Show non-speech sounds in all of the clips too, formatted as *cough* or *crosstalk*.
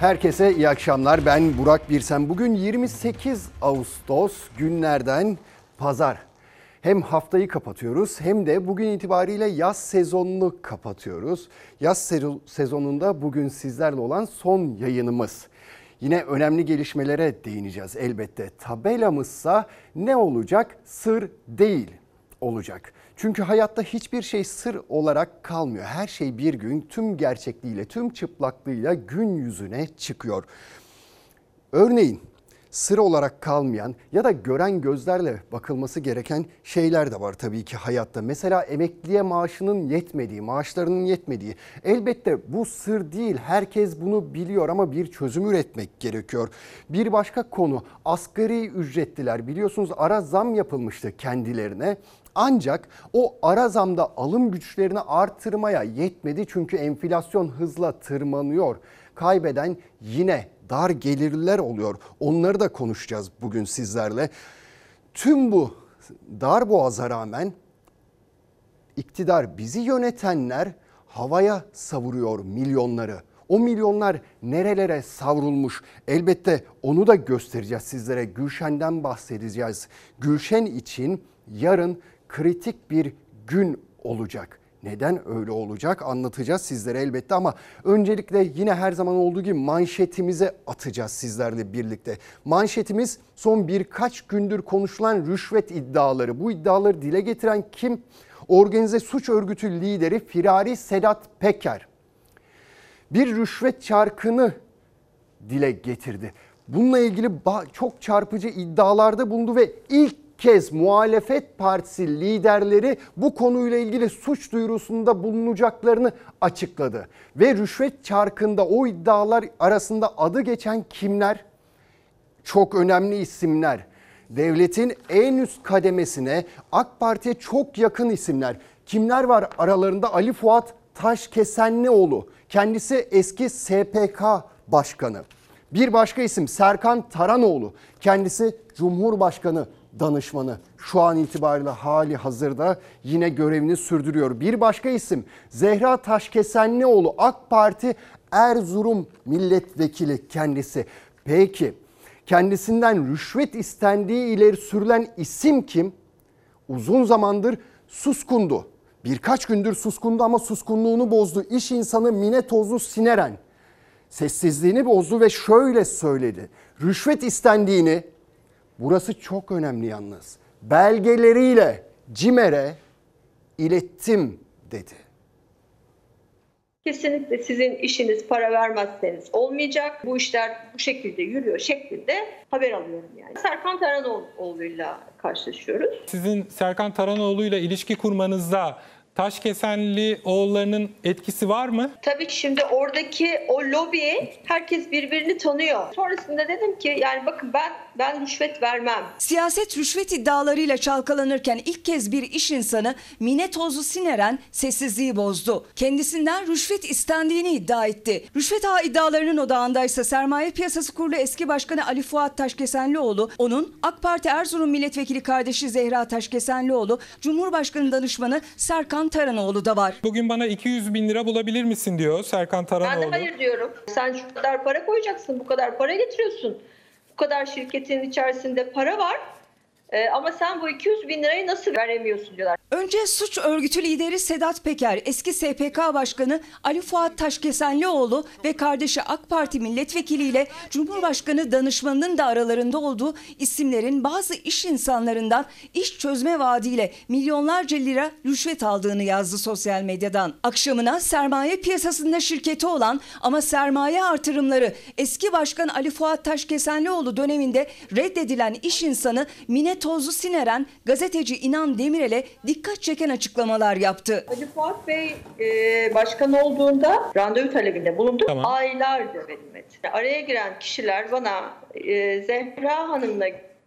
Herkese iyi akşamlar. Ben Burak Birsen. Bugün 28 Ağustos günlerden pazar. Hem haftayı kapatıyoruz hem de bugün itibariyle yaz sezonunu kapatıyoruz. Yaz sezonunda bugün sizlerle olan son yayınımız. Yine önemli gelişmelere değineceğiz elbette. Tabelamızsa ne olacak? Sır değil olacak. Çünkü hayatta hiçbir şey sır olarak kalmıyor. Her şey bir gün tüm gerçekliğiyle, tüm çıplaklığıyla gün yüzüne çıkıyor. Örneğin sır olarak kalmayan ya da gören gözlerle bakılması gereken şeyler de var tabii ki hayatta. Mesela emekliye maaşının yetmediği, maaşlarının yetmediği. Elbette bu sır değil. Herkes bunu biliyor ama bir çözüm üretmek gerekiyor. Bir başka konu asgari ücretliler biliyorsunuz ara zam yapılmıştı kendilerine. Ancak o ara zamda alım güçlerini artırmaya yetmedi çünkü enflasyon hızla tırmanıyor. Kaybeden yine dar gelirler oluyor. Onları da konuşacağız bugün sizlerle. Tüm bu dar boğaza rağmen iktidar bizi yönetenler havaya savuruyor milyonları. O milyonlar nerelere savrulmuş? Elbette onu da göstereceğiz sizlere. Gülşen'den bahsedeceğiz. Gülşen için yarın kritik bir gün olacak. Neden öyle olacak anlatacağız sizlere elbette ama öncelikle yine her zaman olduğu gibi manşetimize atacağız sizlerle birlikte. Manşetimiz son birkaç gündür konuşulan rüşvet iddiaları. Bu iddiaları dile getiren kim? Organize suç örgütü lideri Firari Sedat Peker. Bir rüşvet çarkını dile getirdi. Bununla ilgili çok çarpıcı iddialarda bulundu ve ilk kez muhalefet partisi liderleri bu konuyla ilgili suç duyurusunda bulunacaklarını açıkladı. Ve rüşvet çarkında o iddialar arasında adı geçen kimler? Çok önemli isimler. Devletin en üst kademesine AK Parti'ye çok yakın isimler. Kimler var aralarında? Ali Fuat Taşkesenlioğlu. Kendisi eski SPK başkanı. Bir başka isim Serkan Taranoğlu. Kendisi Cumhurbaşkanı danışmanı şu an itibariyle hali hazırda yine görevini sürdürüyor. Bir başka isim Zehra Taşkesenlioğlu AK Parti Erzurum milletvekili kendisi. Peki kendisinden rüşvet istendiği ileri sürülen isim kim? Uzun zamandır suskundu. Birkaç gündür suskundu ama suskunluğunu bozdu. İş insanı Mine Tozlu Sineren sessizliğini bozdu ve şöyle söyledi. Rüşvet istendiğini Burası çok önemli yalnız. Belgeleriyle CİMER'e ilettim dedi. Kesinlikle sizin işiniz para vermezseniz olmayacak. Bu işler bu şekilde yürüyor şeklinde haber alıyorum yani. Serkan Taranoğlu'yla karşılaşıyoruz. Sizin Serkan Taranoğlu'yla ilişki kurmanızda Taşkesenli oğullarının etkisi var mı? Tabii ki şimdi oradaki o lobi herkes birbirini tanıyor. Sonrasında dedim ki yani bakın ben ben rüşvet vermem. Siyaset rüşvet iddialarıyla çalkalanırken ilk kez bir iş insanı Mine Tozlu Sineren sessizliği bozdu. Kendisinden rüşvet istendiğini iddia etti. Rüşvet ağı iddialarının odağındaysa Sermaye Piyasası Kurulu eski başkanı Ali Fuat Taşkesenlioğlu, onun AK Parti Erzurum milletvekili kardeşi Zehra Taşkesenlioğlu, Cumhurbaşkanı danışmanı Serkan Serkan Taranoğlu da var. Bugün bana 200 bin lira bulabilir misin diyor Serkan Taranoğlu. Ben de hayır diyorum. Sen şu kadar para koyacaksın, bu kadar para getiriyorsun. Bu kadar şirketin içerisinde para var. Ee, ama sen bu 200 bin lirayı nasıl veremiyorsun diyorlar. Önce suç örgütü lideri Sedat Peker, eski SPK Başkanı Ali Fuat Taşkesenlioğlu ve kardeşi AK Parti milletvekiliyle Cumhurbaşkanı danışmanının da aralarında olduğu isimlerin bazı iş insanlarından iş çözme vaadiyle milyonlarca lira rüşvet aldığını yazdı sosyal medyadan. Akşamına sermaye piyasasında şirketi olan ama sermaye artırımları eski başkan Ali Fuat Taşkesenlioğlu döneminde reddedilen iş insanı Mine Tozlu Sineren gazeteci İnan Demirel'e dikkat çeken açıklamalar yaptı. Ali Fuat Bey e, başkan olduğunda randevu talebinde bulundu. Tamam. Aylarca verilmedi. Araya giren kişiler bana e, Zehra Hanım'la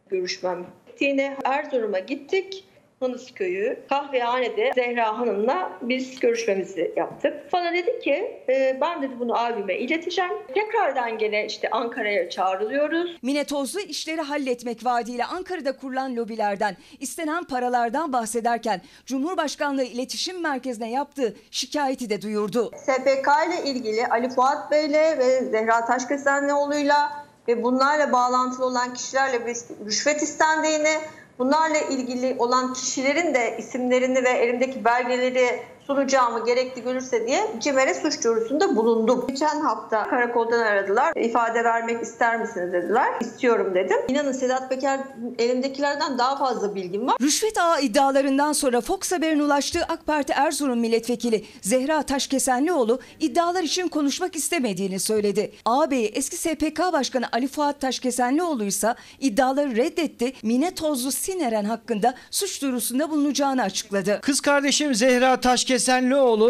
görüşmem gittiğini Erzurum'a gittik. Hınıs Köyü kahvehanede Zehra Hanım'la biz görüşmemizi yaptık. Bana dedi ki e, ben dedi bunu abime ileteceğim. Tekrardan gene işte Ankara'ya çağrılıyoruz. Mine Tozlu işleri halletmek vaadiyle Ankara'da kurulan lobilerden, istenen paralardan bahsederken Cumhurbaşkanlığı İletişim Merkezi'ne yaptığı şikayeti de duyurdu. SPK ile ilgili Ali Fuat Bey'le ve Zehra Taşkesenlioğlu'yla ve bunlarla bağlantılı olan kişilerle bir rüşvet istendiğini, bunlarla ilgili olan kişilerin de isimlerini ve elimdeki belgeleri sunacağımı gerekli görürse diye CİMER'e suç duyurusunda bulundum. Geçen hafta karakoldan aradılar. İfade vermek ister misiniz dediler. İstiyorum dedim. İnanın Sedat Peker elimdekilerden daha fazla bilgim var. Rüşvet ağı iddialarından sonra Fox Haber'in ulaştığı AK Parti Erzurum milletvekili Zehra Taşkesenlioğlu iddialar için konuşmak istemediğini söyledi. Ağabeyi eski SPK Başkanı Ali Fuat Taşkesenlioğlu ise iddiaları reddetti. Mine Tozlu Sineren hakkında suç duyurusunda bulunacağını açıkladı. Kız kardeşim Zehra Taşkesenlioğlu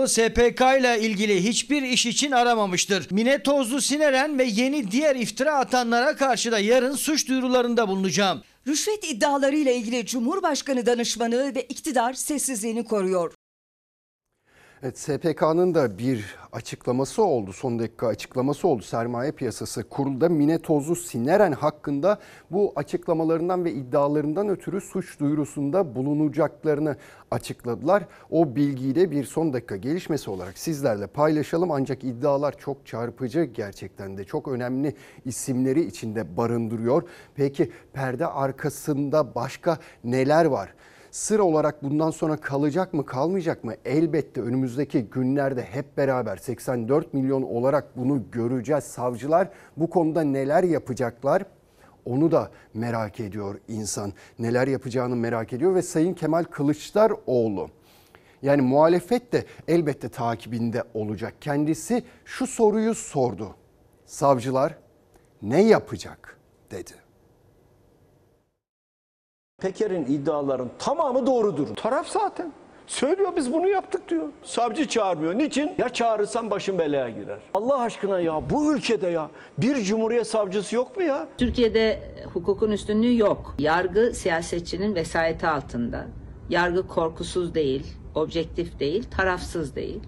SPK ile ilgili hiçbir iş için aramamıştır. Mine Tozlu Sineren ve yeni diğer iftira atanlara karşı da yarın suç duyurularında bulunacağım. Rüşvet iddialarıyla ilgili Cumhurbaşkanı danışmanı ve iktidar sessizliğini koruyor. Evet, SPK'nın da bir açıklaması oldu. Son dakika açıklaması oldu. Sermaye Piyasası Kurulu'da Mine Tozlu Sineren hakkında bu açıklamalarından ve iddialarından ötürü suç duyurusunda bulunacaklarını açıkladılar. O bilgiyi de bir son dakika gelişmesi olarak sizlerle paylaşalım. Ancak iddialar çok çarpıcı gerçekten de çok önemli isimleri içinde barındırıyor. Peki perde arkasında başka neler var? Sır olarak bundan sonra kalacak mı kalmayacak mı? Elbette önümüzdeki günlerde hep beraber 84 milyon olarak bunu göreceğiz. Savcılar bu konuda neler yapacaklar? Onu da merak ediyor insan. Neler yapacağını merak ediyor ve Sayın Kemal Kılıçdaroğlu yani muhalefet de elbette takibinde olacak. Kendisi şu soruyu sordu. Savcılar ne yapacak dedi. Peker'in iddiaların tamamı doğrudur. Taraf zaten. Söylüyor biz bunu yaptık diyor. Savcı çağırmıyor. Niçin? Ya çağırırsan başın belaya girer. Allah aşkına ya bu ülkede ya bir cumhuriyet savcısı yok mu ya? Türkiye'de hukukun üstünlüğü yok. Yargı siyasetçinin vesayeti altında. Yargı korkusuz değil, objektif değil, tarafsız değil.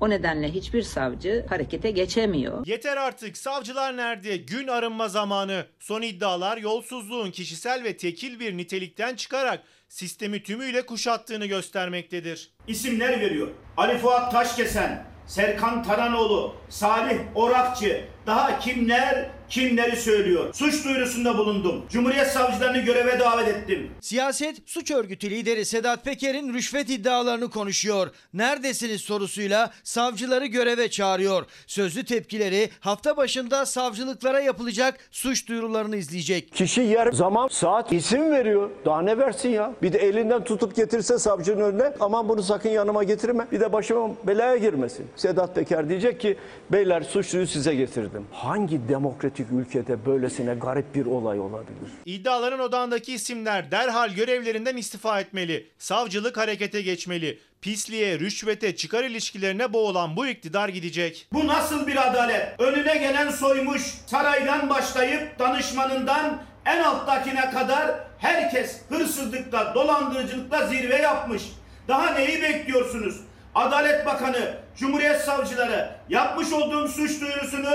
O nedenle hiçbir savcı harekete geçemiyor. Yeter artık savcılar nerede? Gün arınma zamanı. Son iddialar yolsuzluğun kişisel ve tekil bir nitelikten çıkarak sistemi tümüyle kuşattığını göstermektedir. isimler veriyor. Ali Fuat Taşkesen, Serkan Taranoğlu, Salih Orakçı, daha kimler kimleri söylüyor. Suç duyurusunda bulundum. Cumhuriyet savcılarını göreve davet ettim. Siyaset suç örgütü lideri Sedat Peker'in rüşvet iddialarını konuşuyor. Neredesiniz sorusuyla savcıları göreve çağırıyor. Sözlü tepkileri hafta başında savcılıklara yapılacak suç duyurularını izleyecek. Kişi yer, zaman, saat isim veriyor. Daha ne versin ya? Bir de elinden tutup getirse savcının önüne aman bunu sakın yanıma getirme. Bir de başıma belaya girmesin. Sedat Peker diyecek ki beyler suçluyu size getirdim. Hangi demokratik ülkede böylesine garip bir olay olabilir? İddiaların odağındaki isimler derhal görevlerinden istifa etmeli. Savcılık harekete geçmeli. Pisliğe, rüşvete, çıkar ilişkilerine boğulan bu iktidar gidecek. Bu nasıl bir adalet? Önüne gelen soymuş, saraydan başlayıp danışmanından en alttakine kadar herkes hırsızlıkla, dolandırıcılıkla zirve yapmış. Daha neyi bekliyorsunuz? Adalet Bakanı, Cumhuriyet Savcıları yapmış olduğum suç duyurusunu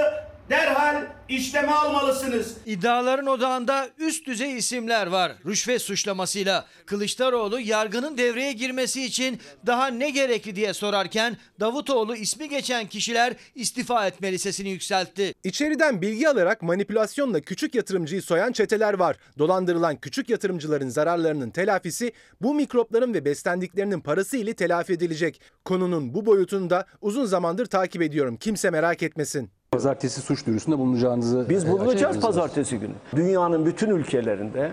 derhal işleme almalısınız. İddiaların odağında üst düzey isimler var. Rüşvet suçlamasıyla Kılıçdaroğlu yargının devreye girmesi için daha ne gerekli diye sorarken Davutoğlu ismi geçen kişiler istifa etmeli sesini yükseltti. İçeriden bilgi alarak manipülasyonla küçük yatırımcıyı soyan çeteler var. Dolandırılan küçük yatırımcıların zararlarının telafisi bu mikropların ve beslendiklerinin parası ile telafi edilecek. Konunun bu boyutunu da uzun zamandır takip ediyorum. Kimse merak etmesin. Pazartesi suç duyurusunda bulunacağınızı Biz e, bulunacağız pazartesi günü. Dünyanın bütün ülkelerinde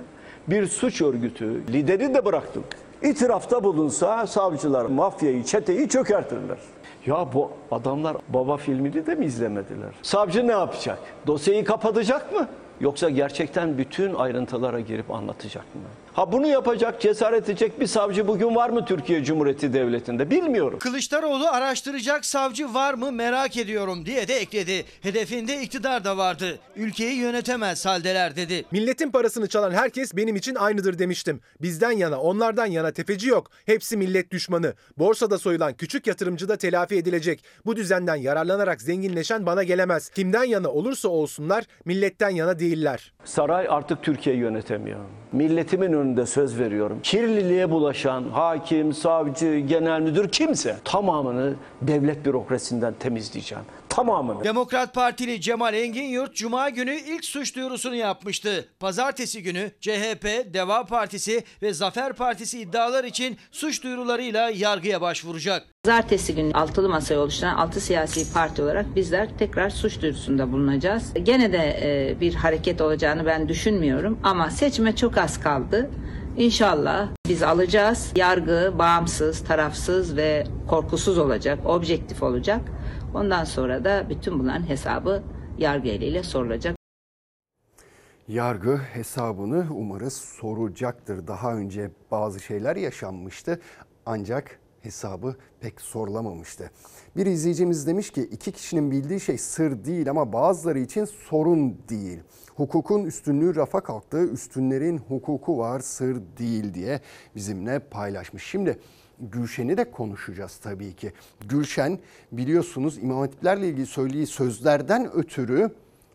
bir suç örgütü lideri de bıraktım. İtirafta bulunsa savcılar mafyayı, çeteyi çökertirler. Ya bu adamlar baba filmini de mi izlemediler? Savcı ne yapacak? Dosyayı kapatacak mı? Yoksa gerçekten bütün ayrıntılara girip anlatacak mı? Ha bunu yapacak, cesaret edecek bir savcı bugün var mı Türkiye Cumhuriyeti Devleti'nde? Bilmiyorum. Kılıçdaroğlu araştıracak savcı var mı merak ediyorum diye de ekledi. Hedefinde iktidar da vardı. Ülkeyi yönetemez haldeler dedi. Milletin parasını çalan herkes benim için aynıdır demiştim. Bizden yana, onlardan yana tefeci yok. Hepsi millet düşmanı. Borsada soyulan küçük yatırımcı da telafi edilecek. Bu düzenden yararlanarak zenginleşen bana gelemez. Kimden yana olursa olsunlar milletten yana değiller. Saray artık Türkiye yönetemiyor. Milletimin önünde söz veriyorum. Kirliliğe bulaşan hakim, savcı, genel müdür kimse tamamını devlet bürokrasisinden temizleyeceğim. Tamamını. Demokrat Partili Cemal Engin Yurt Cuma günü ilk suç duyurusunu yapmıştı. Pazartesi günü CHP, Deva Partisi ve Zafer Partisi iddialar için suç duyurularıyla yargıya başvuracak. Pazartesi günü altılı masayı oluşturan altı siyasi parti olarak bizler tekrar suç duyurusunda bulunacağız. Gene de e, bir hareket olacağını ben düşünmüyorum ama seçime çok az kaldı. İnşallah biz alacağız. Yargı bağımsız, tarafsız ve korkusuz olacak, objektif olacak. Ondan sonra da bütün bunların hesabı yargı eliyle sorulacak. Yargı hesabını umarız soracaktır. Daha önce bazı şeyler yaşanmıştı ancak hesabı pek sorulamamıştı. Bir izleyicimiz demiş ki iki kişinin bildiği şey sır değil ama bazıları için sorun değil. Hukukun üstünlüğü rafa kalktı, üstünlerin hukuku var sır değil diye bizimle paylaşmış. Şimdi Gülşen'i de konuşacağız tabii ki. Gülşen biliyorsunuz İmam Hatiplerle ilgili söylediği sözlerden ötürü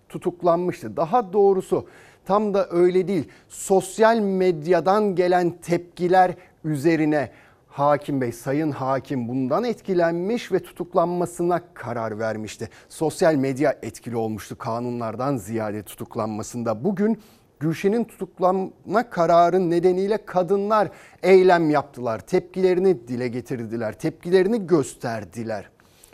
tutuklanmıştı. Daha doğrusu tam da öyle değil. Sosyal medyadan gelen tepkiler üzerine Hakim Bey, Sayın Hakim bundan etkilenmiş ve tutuklanmasına karar vermişti. Sosyal medya etkili olmuştu kanunlardan ziyade tutuklanmasında. Bugün Gülşen'in tutuklanma kararı nedeniyle kadınlar eylem yaptılar. Tepkilerini dile getirdiler, tepkilerini gösterdiler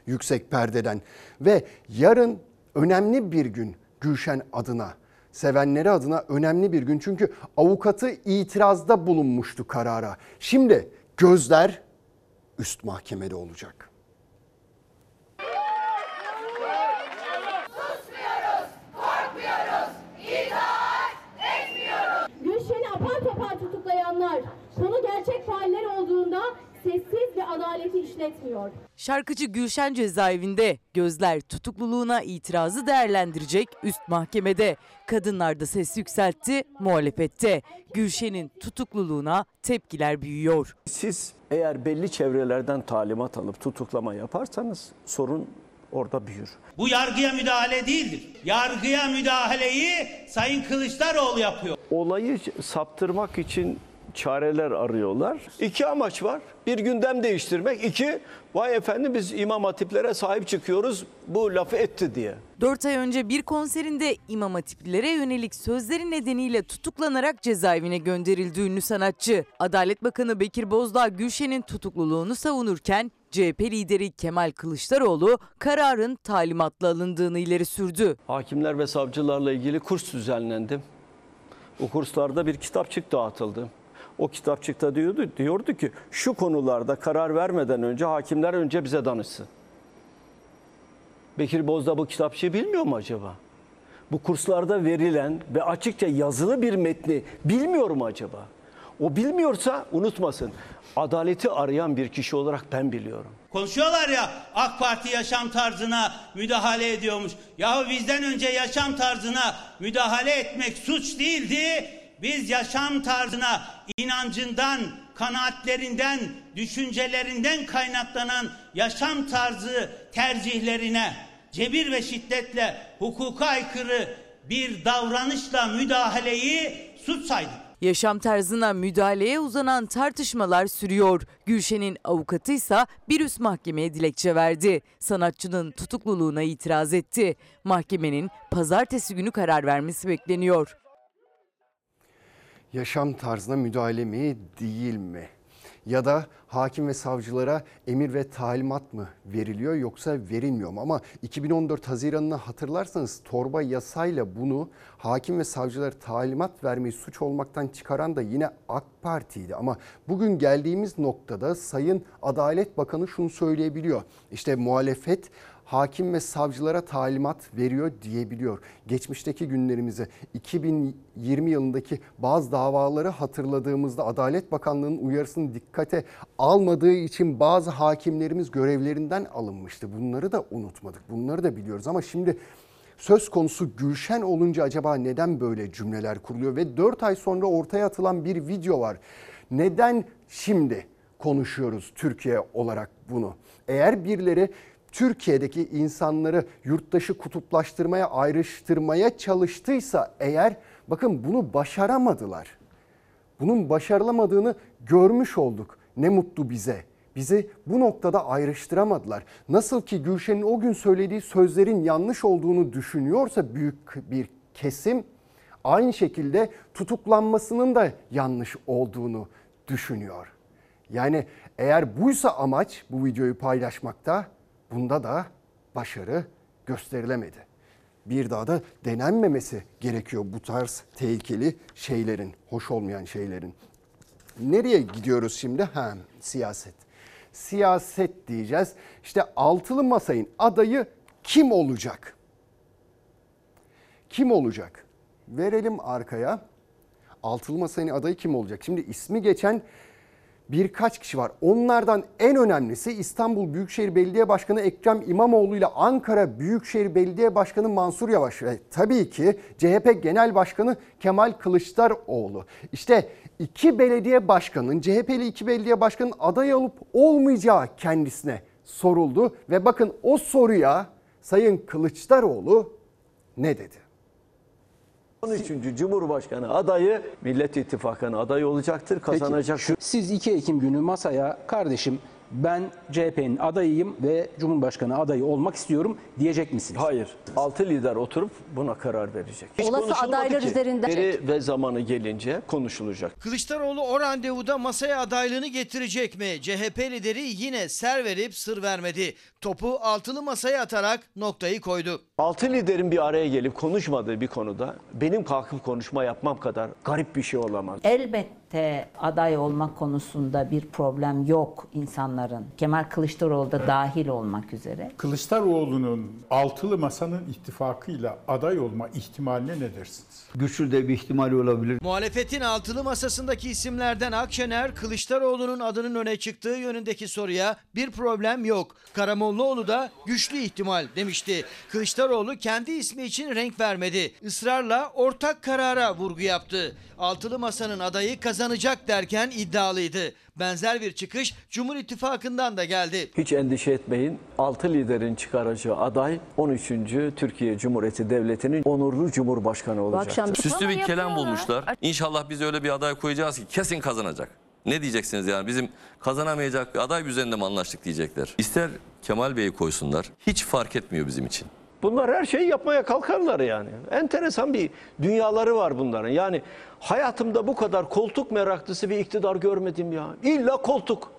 yüksek perdeden. Ve yarın önemli bir gün Gülşen adına, sevenleri adına önemli bir gün. Çünkü avukatı itirazda bulunmuştu karara. Şimdi gözler üst mahkemede olacak. Gülşen'i apar topar tutuklayanlar konu gerçek failler olduğunda sessiz ve işletmiyor. Şarkıcı Gülşen cezaevinde gözler tutukluluğuna itirazı değerlendirecek üst mahkemede. Kadınlar da ses yükseltti muhalefette. Gülşen'in tutukluluğuna tepkiler büyüyor. Siz eğer belli çevrelerden talimat alıp tutuklama yaparsanız sorun orada büyür. Bu yargıya müdahale değildir. Yargıya müdahaleyi Sayın Kılıçdaroğlu yapıyor. Olayı saptırmak için çareler arıyorlar. İki amaç var. Bir gündem değiştirmek. iki vay efendim biz imam hatiplere sahip çıkıyoruz bu lafı etti diye. 4 ay önce bir konserinde İmam Hatiplilere yönelik sözleri nedeniyle tutuklanarak cezaevine gönderildi ünlü sanatçı. Adalet Bakanı Bekir Bozdağ Gülşen'in tutukluluğunu savunurken CHP lideri Kemal Kılıçdaroğlu kararın talimatla alındığını ileri sürdü. Hakimler ve savcılarla ilgili kurs düzenlendi. O kurslarda bir kitapçık dağıtıldı. O kitapçıkta diyordu, diyordu ki şu konularda karar vermeden önce hakimler önce bize danışsın. Bekir Bozdağ bu kitapçığı bilmiyor mu acaba? Bu kurslarda verilen ve açıkça yazılı bir metni bilmiyor mu acaba? O bilmiyorsa unutmasın. Adaleti arayan bir kişi olarak ben biliyorum. Konuşuyorlar ya AK Parti yaşam tarzına müdahale ediyormuş. Yahu bizden önce yaşam tarzına müdahale etmek suç değildi. Biz yaşam tarzına inancından, kanaatlerinden, düşüncelerinden kaynaklanan yaşam tarzı tercihlerine cebir ve şiddetle hukuka aykırı bir davranışla müdahaleyi suç saydık. Yaşam tarzına müdahaleye uzanan tartışmalar sürüyor. Gülşen'in avukatı ise bir üst mahkemeye dilekçe verdi. Sanatçının tutukluluğuna itiraz etti. Mahkemenin pazartesi günü karar vermesi bekleniyor. Yaşam tarzına müdahale mi değil mi? Ya da hakim ve savcılara emir ve talimat mı veriliyor yoksa verilmiyor mu? Ama 2014 Haziran'ını hatırlarsanız torba yasayla bunu hakim ve savcılara talimat vermeyi suç olmaktan çıkaran da yine AK Parti'ydi. Ama bugün geldiğimiz noktada Sayın Adalet Bakanı şunu söyleyebiliyor. İşte muhalefet hakim ve savcılara talimat veriyor diyebiliyor. Geçmişteki günlerimizi 2020 yılındaki bazı davaları hatırladığımızda Adalet Bakanlığı'nın uyarısını dikkate almadığı için bazı hakimlerimiz görevlerinden alınmıştı. Bunları da unutmadık. Bunları da biliyoruz ama şimdi Söz konusu Gülşen olunca acaba neden böyle cümleler kuruluyor? Ve 4 ay sonra ortaya atılan bir video var. Neden şimdi konuşuyoruz Türkiye olarak bunu? Eğer birileri Türkiye'deki insanları yurttaşı kutuplaştırmaya, ayrıştırmaya çalıştıysa eğer bakın bunu başaramadılar. Bunun başarılamadığını görmüş olduk. Ne mutlu bize. Bizi bu noktada ayrıştıramadılar. Nasıl ki Gülşen'in o gün söylediği sözlerin yanlış olduğunu düşünüyorsa büyük bir kesim aynı şekilde tutuklanmasının da yanlış olduğunu düşünüyor. Yani eğer buysa amaç bu videoyu paylaşmakta bunda da başarı gösterilemedi. Bir daha da denenmemesi gerekiyor bu tarz tehlikeli şeylerin, hoş olmayan şeylerin. Nereye gidiyoruz şimdi? Ha, siyaset. Siyaset diyeceğiz. İşte altılı masayın adayı kim olacak? Kim olacak? Verelim arkaya. Altılı masayın adayı kim olacak? Şimdi ismi geçen birkaç kişi var. Onlardan en önemlisi İstanbul Büyükşehir Belediye Başkanı Ekrem İmamoğlu ile Ankara Büyükşehir Belediye Başkanı Mansur Yavaş ve tabii ki CHP Genel Başkanı Kemal Kılıçdaroğlu. İşte iki belediye başkanının, CHP'li iki belediye başkanının aday olup olmayacağı kendisine soruldu ve bakın o soruya Sayın Kılıçdaroğlu ne dedi? 13. Cumhurbaşkanı adayı Millet İttifakı'nın adayı olacaktır, kazanacak. Peki, şu, siz 2 Ekim günü masaya kardeşim ben CHP'nin adayıyım ve Cumhurbaşkanı adayı olmak istiyorum diyecek misiniz? Hayır. Altı lider oturup buna karar verecek. Hiç Olası adaylar ki. üzerinden- Yeri ve zamanı gelince konuşulacak. Kılıçdaroğlu o randevuda masaya adaylığını getirecek mi? CHP lideri yine ser verip sır vermedi. Topu altılı masaya atarak noktayı koydu. Altı liderin bir araya gelip konuşmadığı bir konuda benim kalkıp konuşma yapmam kadar garip bir şey olamaz. Elbette aday olmak konusunda bir problem yok insanların. Kemal Kılıçdaroğlu da dahil olmak üzere. Kılıçdaroğlu'nun altılı masanın ittifakıyla aday olma ihtimaline ne dersiniz? Güçlü de bir ihtimal olabilir. Muhalefetin altılı masasındaki isimlerden Akşener, Kılıçdaroğlu'nun adının öne çıktığı yönündeki soruya bir problem yok. Karamollaoğlu da güçlü ihtimal demişti. Kılıçdaroğlu kendi ismi için renk vermedi. Israrla ortak karara vurgu yaptı. Altılı masanın adayı kazanacak derken iddialıydı. Benzer bir çıkış Cumhur İttifakı'ndan da geldi. Hiç endişe etmeyin. Altı liderin çıkaracağı aday 13. Türkiye Cumhuriyeti Devleti'nin onurlu Cumhurbaşkanı olacaktır. Süslü bir kelam bulmuşlar. İnşallah biz öyle bir aday koyacağız ki kesin kazanacak. Ne diyeceksiniz yani bizim kazanamayacak bir aday üzerinde mi anlaştık diyecekler. İster Kemal Bey'i koysunlar hiç fark etmiyor bizim için. Bunlar her şeyi yapmaya kalkarlar yani. Enteresan bir dünyaları var bunların. Yani hayatımda bu kadar koltuk meraklısı bir iktidar görmedim ya. İlla koltuk.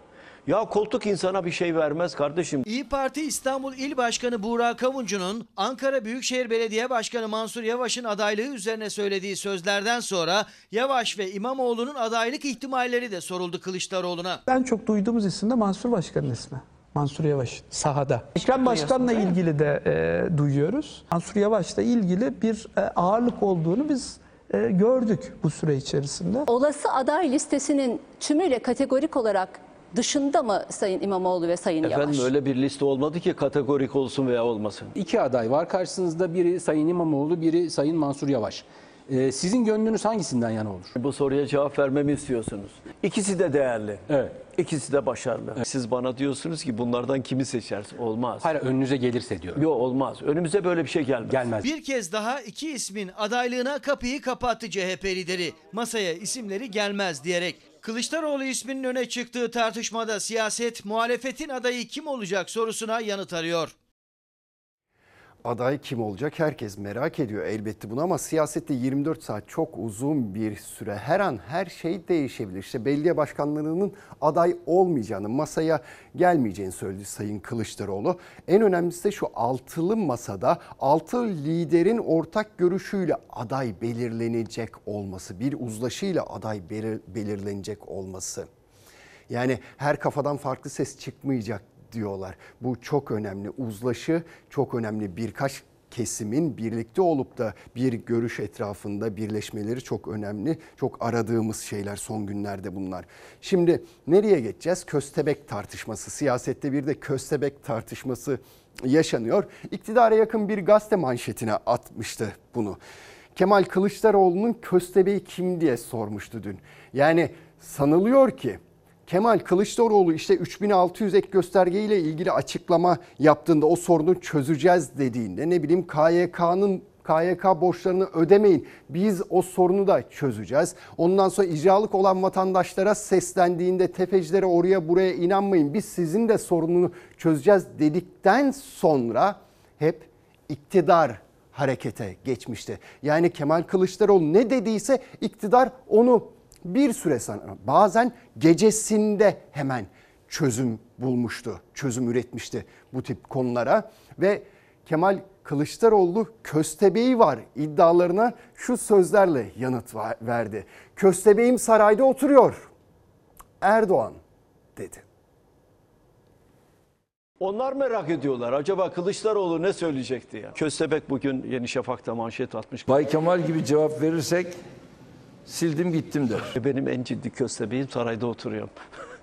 Ya koltuk insana bir şey vermez kardeşim. İyi Parti İstanbul İl Başkanı Buğra Kavuncu'nun Ankara Büyükşehir Belediye Başkanı Mansur Yavaş'ın adaylığı üzerine söylediği sözlerden sonra Yavaş ve İmamoğlu'nun adaylık ihtimalleri de soruldu Kılıçdaroğlu'na. En çok duyduğumuz isim de Mansur Başkan'ın ismi. Mansur Yavaş sahada. Ekrem Başkan'la ilgili de e, duyuyoruz. Mansur Yavaş'la ilgili bir e, ağırlık olduğunu biz e, gördük bu süre içerisinde. Olası aday listesinin tümüyle kategorik olarak dışında mı Sayın İmamoğlu ve Sayın Efendim Yavaş? öyle bir liste olmadı ki kategorik olsun veya olmasın. İki aday var karşınızda biri Sayın İmamoğlu biri Sayın Mansur Yavaş. Ee, sizin gönlünüz hangisinden yana olur? Bu soruya cevap vermemi istiyorsunuz. İkisi de değerli. Evet. İkisi de başarılı. Siz bana diyorsunuz ki bunlardan kimi seçersin? Olmaz. Hayır önünüze gelirse diyor. Yok olmaz. Önümüze böyle bir şey gelmez. Gelmez. Bir kez daha iki ismin adaylığına kapıyı kapattı CHP lideri. Masaya isimleri gelmez diyerek. Kılıçdaroğlu isminin öne çıktığı tartışmada siyaset muhalefetin adayı kim olacak sorusuna yanıt arıyor. Aday kim olacak herkes merak ediyor elbette bunu ama siyasette 24 saat çok uzun bir süre. Her an her şey değişebilir. İşte belediye başkanlarının aday olmayacağını, masaya gelmeyeceğini söyledi Sayın Kılıçdaroğlu. En önemlisi de şu altılı masada altı liderin ortak görüşüyle aday belirlenecek olması, bir uzlaşıyla aday belir- belirlenecek olması. Yani her kafadan farklı ses çıkmayacak diyorlar. Bu çok önemli. Uzlaşı çok önemli. Birkaç kesimin birlikte olup da bir görüş etrafında birleşmeleri çok önemli. Çok aradığımız şeyler son günlerde bunlar. Şimdi nereye geçeceğiz? Köstebek tartışması. Siyasette bir de köstebek tartışması yaşanıyor. İktidara yakın bir gazete manşetine atmıştı bunu. Kemal Kılıçdaroğlu'nun köstebeği kim diye sormuştu dün. Yani sanılıyor ki Kemal Kılıçdaroğlu işte 3600 ek gösterge ile ilgili açıklama yaptığında o sorunu çözeceğiz dediğinde ne bileyim KYK'nın KYK borçlarını ödemeyin. Biz o sorunu da çözeceğiz. Ondan sonra icralık olan vatandaşlara seslendiğinde tefecilere oraya buraya inanmayın. Biz sizin de sorununu çözeceğiz dedikten sonra hep iktidar harekete geçmişti. Yani Kemal Kılıçdaroğlu ne dediyse iktidar onu bir süre sonra bazen gecesinde hemen çözüm bulmuştu, çözüm üretmişti bu tip konulara ve Kemal Kılıçdaroğlu köstebeği var iddialarına şu sözlerle yanıt verdi. Köstebeğim sarayda oturuyor. Erdoğan dedi. Onlar merak ediyorlar. Acaba Kılıçdaroğlu ne söyleyecekti ya? Köstebek bugün Yeni Şafak'ta manşet atmış. Bay Kemal gibi cevap verirsek sildim gittim der. Benim en ciddi köstebeğim sarayda oturuyorum. *laughs*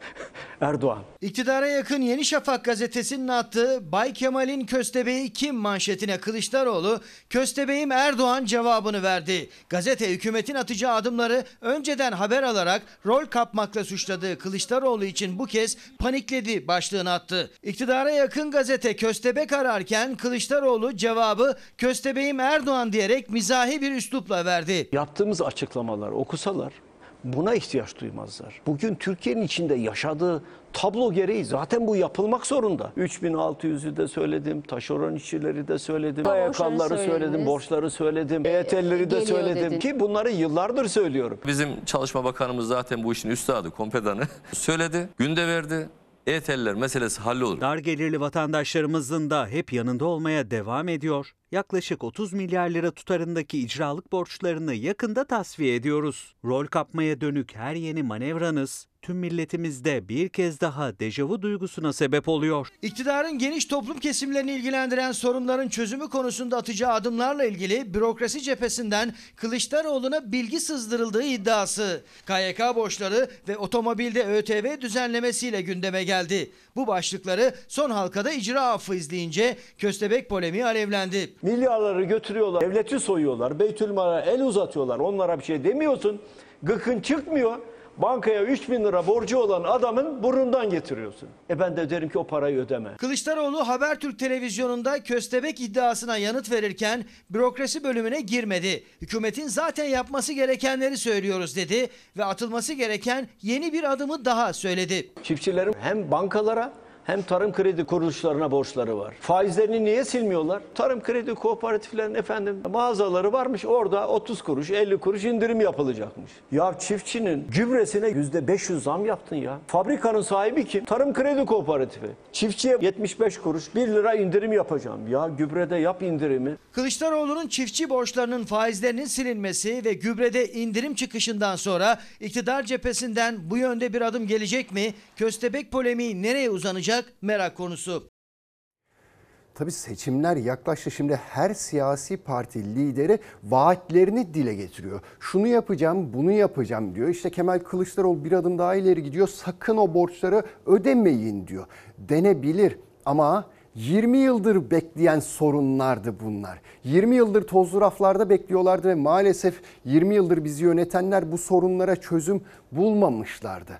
Erdoğan. İktidara yakın Yeni Şafak gazetesinin attığı Bay Kemal'in köstebeği kim manşetine Kılıçdaroğlu köstebeğim Erdoğan cevabını verdi. Gazete hükümetin atacağı adımları önceden haber alarak rol kapmakla suçladığı Kılıçdaroğlu için bu kez panikledi başlığını attı. İktidara yakın gazete köstebek ararken Kılıçdaroğlu cevabı köstebeğim Erdoğan diyerek mizahi bir üslupla verdi. Yaptığımız açıklamalar okusalar buna ihtiyaç duymazlar. Bugün Türkiye'nin içinde yaşadığı tablo gereği zaten bu yapılmak zorunda. 3600'ü de söyledim, taşeron işçileri de söyledim, ayakkabıları söyledim, borçları söyledim, EYT'leri de söyledim dedin. ki bunları yıllardır söylüyorum. Bizim Çalışma Bakanımız zaten bu işin üstadı, kompedanı. *laughs* Söyledi, günde verdi. EYT'liler meselesi hallolur. Dar gelirli vatandaşlarımızın da hep yanında olmaya devam ediyor. Yaklaşık 30 milyar lira tutarındaki icralık borçlarını yakında tasfiye ediyoruz. Rol kapmaya dönük her yeni manevranız tüm milletimizde bir kez daha dejavu duygusuna sebep oluyor. İktidarın geniş toplum kesimlerini ilgilendiren sorunların çözümü konusunda atacağı adımlarla ilgili bürokrasi cephesinden Kılıçdaroğlu'na bilgi sızdırıldığı iddiası. KYK borçları ve otomobilde ÖTV düzenlemesiyle gündeme geldi. Bu başlıkları son halkada icra affı izleyince köstebek polemiği alevlendi. Milyarları götürüyorlar, devleti soyuyorlar, Beytülmal'a el uzatıyorlar. Onlara bir şey demiyorsun. Gıkın çıkmıyor. Bankaya 3 bin lira borcu olan adamın burundan getiriyorsun. E ben de derim ki o parayı ödeme. Kılıçdaroğlu Habertürk televizyonunda köstebek iddiasına yanıt verirken bürokrasi bölümüne girmedi. Hükümetin zaten yapması gerekenleri söylüyoruz dedi ve atılması gereken yeni bir adımı daha söyledi. Çiftçilerin hem bankalara hem tarım kredi kuruluşlarına borçları var. Faizlerini niye silmiyorlar? Tarım kredi kooperatiflerinin efendim mağazaları varmış orada 30 kuruş 50 kuruş indirim yapılacakmış. Ya çiftçinin gübresine %500 zam yaptın ya. Fabrikanın sahibi kim? Tarım kredi kooperatifi. Çiftçiye 75 kuruş 1 lira indirim yapacağım. Ya gübrede yap indirimi. Kılıçdaroğlu'nun çiftçi borçlarının faizlerinin silinmesi ve gübrede indirim çıkışından sonra iktidar cephesinden bu yönde bir adım gelecek mi? Köstebek polemiği nereye uzanacak? Merak konusu. Tabii seçimler yaklaştı. Şimdi her siyasi parti lideri vaatlerini dile getiriyor. Şunu yapacağım, bunu yapacağım diyor. İşte Kemal Kılıçdaroğlu bir adım daha ileri gidiyor. Sakın o borçları ödemeyin diyor. Denebilir ama 20 yıldır bekleyen sorunlardı bunlar. 20 yıldır tozlu raflarda bekliyorlardı ve maalesef 20 yıldır bizi yönetenler bu sorunlara çözüm bulmamışlardı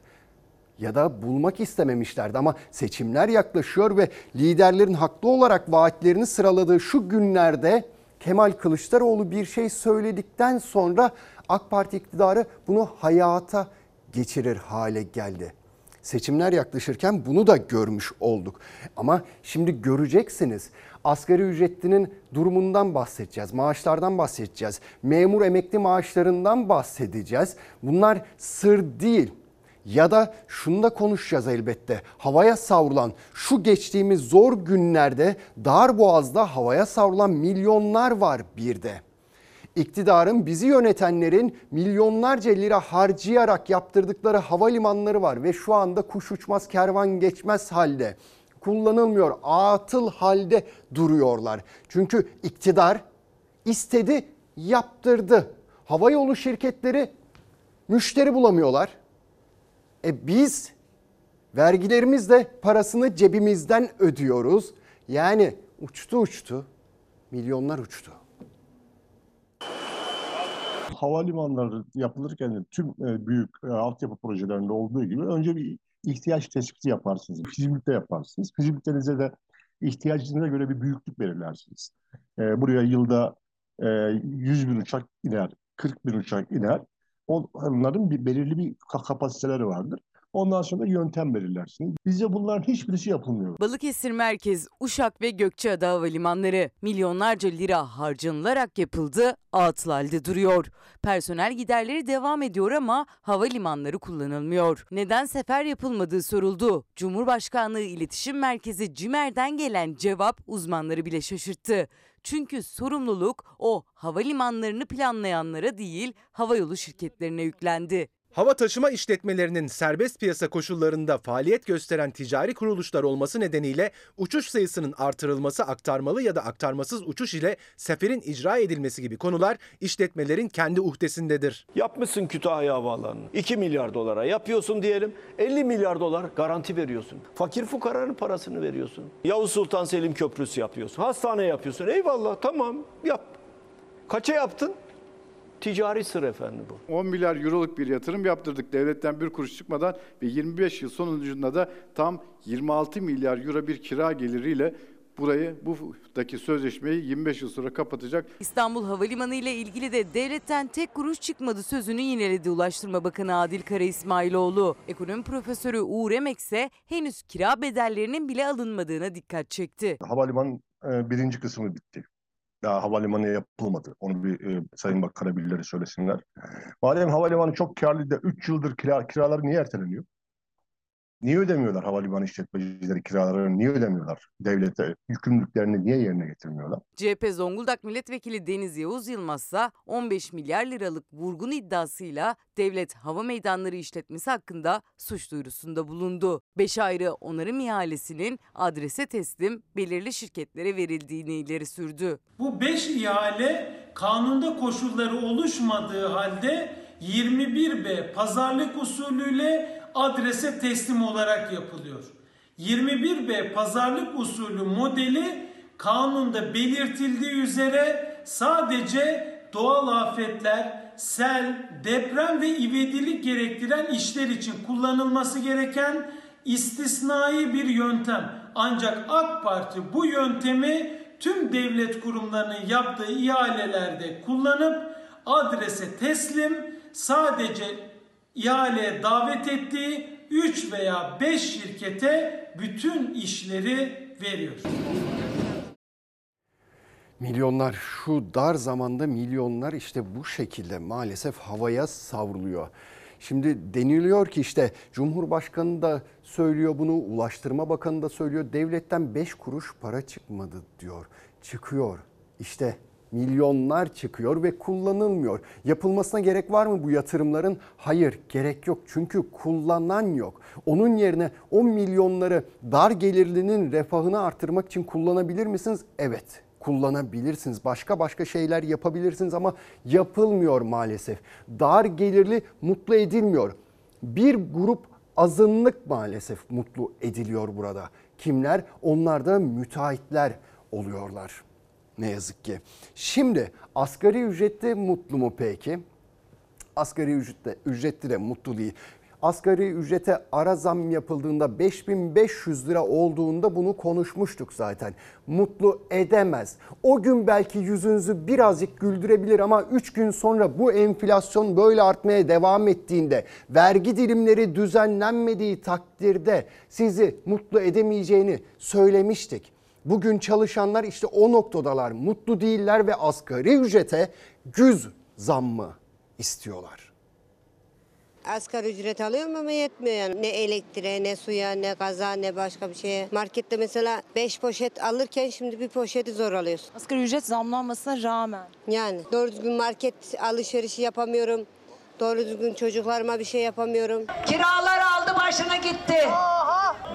ya da bulmak istememişlerdi ama seçimler yaklaşıyor ve liderlerin haklı olarak vaatlerini sıraladığı şu günlerde Kemal Kılıçdaroğlu bir şey söyledikten sonra AK Parti iktidarı bunu hayata geçirir hale geldi. Seçimler yaklaşırken bunu da görmüş olduk. Ama şimdi göreceksiniz. Asgari ücretlinin durumundan bahsedeceğiz. Maaşlardan bahsedeceğiz. Memur emekli maaşlarından bahsedeceğiz. Bunlar sır değil ya da şunu da konuşacağız elbette. Havaya savrulan şu geçtiğimiz zor günlerde dar boğazda havaya savrulan milyonlar var bir de. İktidarın bizi yönetenlerin milyonlarca lira harcayarak yaptırdıkları havalimanları var ve şu anda kuş uçmaz kervan geçmez halde. kullanılmıyor. Atıl halde duruyorlar. Çünkü iktidar istedi, yaptırdı. Havayolu şirketleri müşteri bulamıyorlar. E biz vergilerimizle parasını cebimizden ödüyoruz. Yani uçtu uçtu, milyonlar uçtu. havalimanları yapılırken tüm e, büyük e, altyapı projelerinde olduğu gibi önce bir ihtiyaç tespiti yaparsınız. Fizibilite yaparsınız. Fizibilitenize de ihtiyacınıza göre bir büyüklük belirlersiniz. E, buraya yılda e, 100 bin uçak iner, 40 bin uçak iner. Onların bir belirli bir kapasiteleri vardır. Ondan sonra yöntem belirlersiniz. Bizde bunların hiçbirisi yapılmıyor. Balıkesir Merkez, Uşak ve Gökçeada havalimanları milyonlarca lira harcanılarak yapıldı, atıl halde duruyor. Personel giderleri devam ediyor ama havalimanları kullanılmıyor. Neden sefer yapılmadığı soruldu. Cumhurbaşkanlığı İletişim Merkezi CİMER'den gelen cevap uzmanları bile şaşırttı. Çünkü sorumluluk o havalimanlarını planlayanlara değil, havayolu şirketlerine yüklendi. Hava taşıma işletmelerinin serbest piyasa koşullarında faaliyet gösteren ticari kuruluşlar olması nedeniyle uçuş sayısının artırılması aktarmalı ya da aktarmasız uçuş ile seferin icra edilmesi gibi konular işletmelerin kendi uhdesindedir. Yapmışsın Kütahya Havaalanı'nı 2 milyar dolara yapıyorsun diyelim 50 milyar dolar garanti veriyorsun. Fakir fukaranın parasını veriyorsun. Yavuz Sultan Selim Köprüsü yapıyorsun. Hastane yapıyorsun. Eyvallah tamam yap. Kaça yaptın? Ticari sır efendim bu. 10 milyar euroluk bir yatırım yaptırdık devletten bir kuruş çıkmadan ve 25 yıl sonucunda da tam 26 milyar euro bir kira geliriyle burayı buradaki sözleşmeyi 25 yıl sonra kapatacak. İstanbul Havalimanı ile ilgili de devletten tek kuruş çıkmadı sözünü yineledi Ulaştırma Bakanı Adil Kara İsmailoğlu. Ekonomi profesörü Uğur Emek ise henüz kira bedellerinin bile alınmadığına dikkat çekti. Havalimanı e, birinci kısmı bitti. Daha havalimanı yapılmadı. Onu bir e, Sayın Bakan'a birileri söylesinler. Madem havalimanı çok karlı da 3 yıldır kira, kiraları niye erteleniyor? Niye ödemiyorlar havalimanı işletmecileri kiralarını? Niye ödemiyorlar? Devlete yükümlülüklerini niye yerine getirmiyorlar? CHP Zonguldak Milletvekili Deniz Yavuz Yılmaz ise 15 milyar liralık vurgun iddiasıyla devlet hava meydanları işletmesi hakkında suç duyurusunda bulundu. Beş ayrı onarım ihalesinin adrese teslim belirli şirketlere verildiğini ileri sürdü. Bu 5 ihale kanunda koşulları oluşmadığı halde 21B pazarlık usulüyle adrese teslim olarak yapılıyor. 21B pazarlık usulü modeli kanunda belirtildiği üzere sadece doğal afetler, sel, deprem ve ivedilik gerektiren işler için kullanılması gereken istisnai bir yöntem. Ancak AK Parti bu yöntemi tüm devlet kurumlarının yaptığı ihalelerde kullanıp adrese teslim sadece ihaleye davet ettiği 3 veya 5 şirkete bütün işleri veriyor. Milyonlar şu dar zamanda milyonlar işte bu şekilde maalesef havaya savruluyor. Şimdi deniliyor ki işte Cumhurbaşkanı da söylüyor bunu, Ulaştırma Bakanı da söylüyor. Devletten 5 kuruş para çıkmadı diyor. Çıkıyor. İşte milyonlar çıkıyor ve kullanılmıyor. Yapılmasına gerek var mı bu yatırımların? Hayır, gerek yok. Çünkü kullanan yok. Onun yerine 10 milyonları dar gelirlinin refahını artırmak için kullanabilir misiniz? Evet kullanabilirsiniz. Başka başka şeyler yapabilirsiniz ama yapılmıyor maalesef. Dar gelirli mutlu edilmiyor. Bir grup azınlık maalesef mutlu ediliyor burada. Kimler? Onlar da müteahhitler oluyorlar. Ne yazık ki. Şimdi asgari ücretli mutlu mu peki? Asgari ücrette, ücretli de mutlu değil. Asgari ücrete ara zam yapıldığında 5500 lira olduğunda bunu konuşmuştuk zaten. Mutlu edemez. O gün belki yüzünüzü birazcık güldürebilir ama 3 gün sonra bu enflasyon böyle artmaya devam ettiğinde, vergi dilimleri düzenlenmediği takdirde sizi mutlu edemeyeceğini söylemiştik. Bugün çalışanlar işte o noktadalar. Mutlu değiller ve asgari ücrete güz zammı istiyorlar. Asgari ücret alıyorum ama yetmiyor yani. Ne elektriğe, ne suya, ne gaza, ne başka bir şeye. Markette mesela 5 poşet alırken şimdi bir poşeti zor alıyorsun. Asgari ücret zamlanmasına rağmen. Yani doğru düzgün market alışverişi yapamıyorum. Doğru düzgün çocuklarıma bir şey yapamıyorum. Kiralar aldı başını gitti.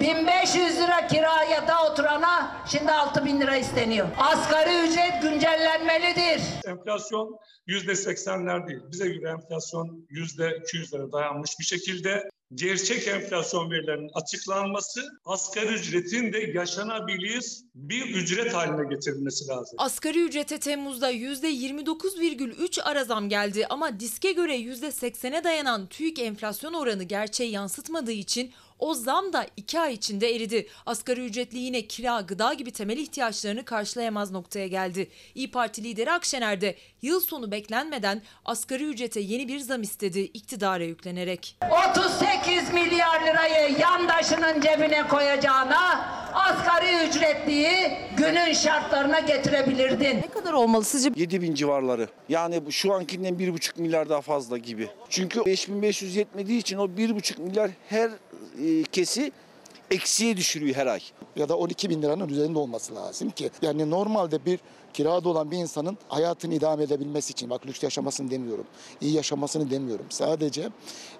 1500 lira kiraya da oturana şimdi 6000 lira isteniyor. Asgari ücret güncellenmelidir. Enflasyon yüzde seksenler değil. Bize göre enflasyon yüzde 200'lere dayanmış bir şekilde. Gerçek enflasyon verilerinin açıklanması, asgari ücretin de yaşanabilir bir ücret haline getirilmesi lazım. Asgari ücrete Temmuz'da %29,3 ara zam geldi ama diske göre %80'e dayanan TÜİK enflasyon oranı gerçeği yansıtmadığı için o zam da 2 ay içinde eridi. Asgari ücretli yine kira, gıda gibi temel ihtiyaçlarını karşılayamaz noktaya geldi. İyi Parti lideri Akşener de yıl sonu beklenmeden asgari ücrete yeni bir zam istedi iktidara yüklenerek. 38 milyar lirayı yandaşının cebine koyacağına asgari ücretliyi günün şartlarına getirebilirdin. Ne kadar olmalı sizce? 7 bin civarları. Yani bu şu ankinden 1,5 milyar daha fazla gibi. Çünkü 5500 yetmediği için o 1,5 milyar her kesi eksiye düşürüyor her ay. ya da 12 bin liranın üzerinde olması lazım ki. Yani normalde bir kirada olan bir insanın hayatını idame edebilmesi için, bak lüks yaşamasını demiyorum, iyi yaşamasını demiyorum. Sadece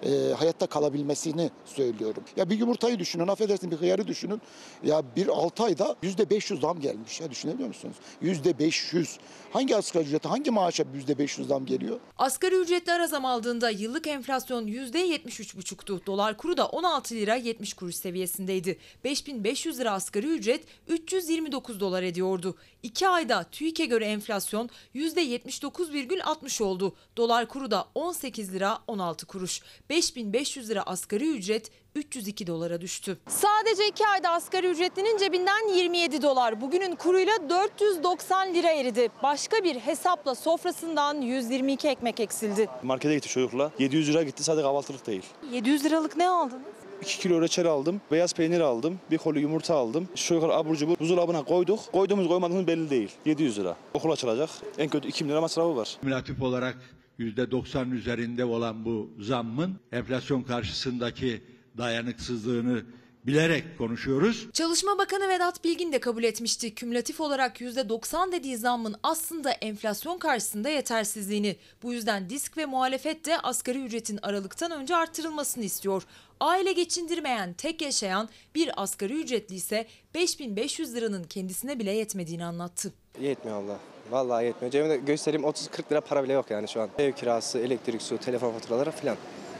e, hayatta kalabilmesini söylüyorum. Ya bir yumurtayı düşünün, affedersin bir hıyarı düşünün. Ya bir 6 ayda yüzde 500 zam gelmiş ya düşünebiliyor musunuz? Yüzde 500. Hangi asgari ücrete, hangi maaşa yüzde 500 zam geliyor? Asgari ücretli ara zam aldığında yıllık enflasyon %73,5'tu. Dolar kuru da 16 lira 70 kuruş seviyesindeydi. 5500 lira asgari ücret 329 dolar ediyordu. 2 ayda TÜİK'e göre enflasyon %79,60 oldu. Dolar kuru da 18 lira 16 kuruş. 5500 lira asgari ücret 302 dolara düştü. Sadece 2 ayda asgari ücretlinin cebinden 27 dolar. Bugünün kuruyla 490 lira eridi. Başka bir hesapla sofrasından 122 ekmek eksildi. Markete gitti çocukla. 700 lira gitti sadece kahvaltılık değil. 700 liralık ne aldınız? 2 kilo reçel aldım, beyaz peynir aldım, bir koli yumurta aldım. Şu yukarı abur cubur buzdolabına koyduk. Koyduğumuz koymadığımız belli değil. 700 lira. Okul açılacak. En kötü 2 bin lira masrafı var. Kümülatif olarak %90'ın üzerinde olan bu zammın enflasyon karşısındaki dayanıksızlığını bilerek konuşuyoruz. Çalışma Bakanı Vedat Bilgin de kabul etmişti. Kümülatif olarak %90 dediği zammın aslında enflasyon karşısında yetersizliğini. Bu yüzden disk ve muhalefet de asgari ücretin aralıktan önce arttırılmasını istiyor. Aile geçindirmeyen, tek yaşayan bir asgari ücretli ise 5500 liranın kendisine bile yetmediğini anlattı. Yetmiyor abla. Vallahi yetmiyor. Cebimde göstereyim 30-40 lira para bile yok yani şu an. Ev kirası, elektrik, su, telefon faturaları falan.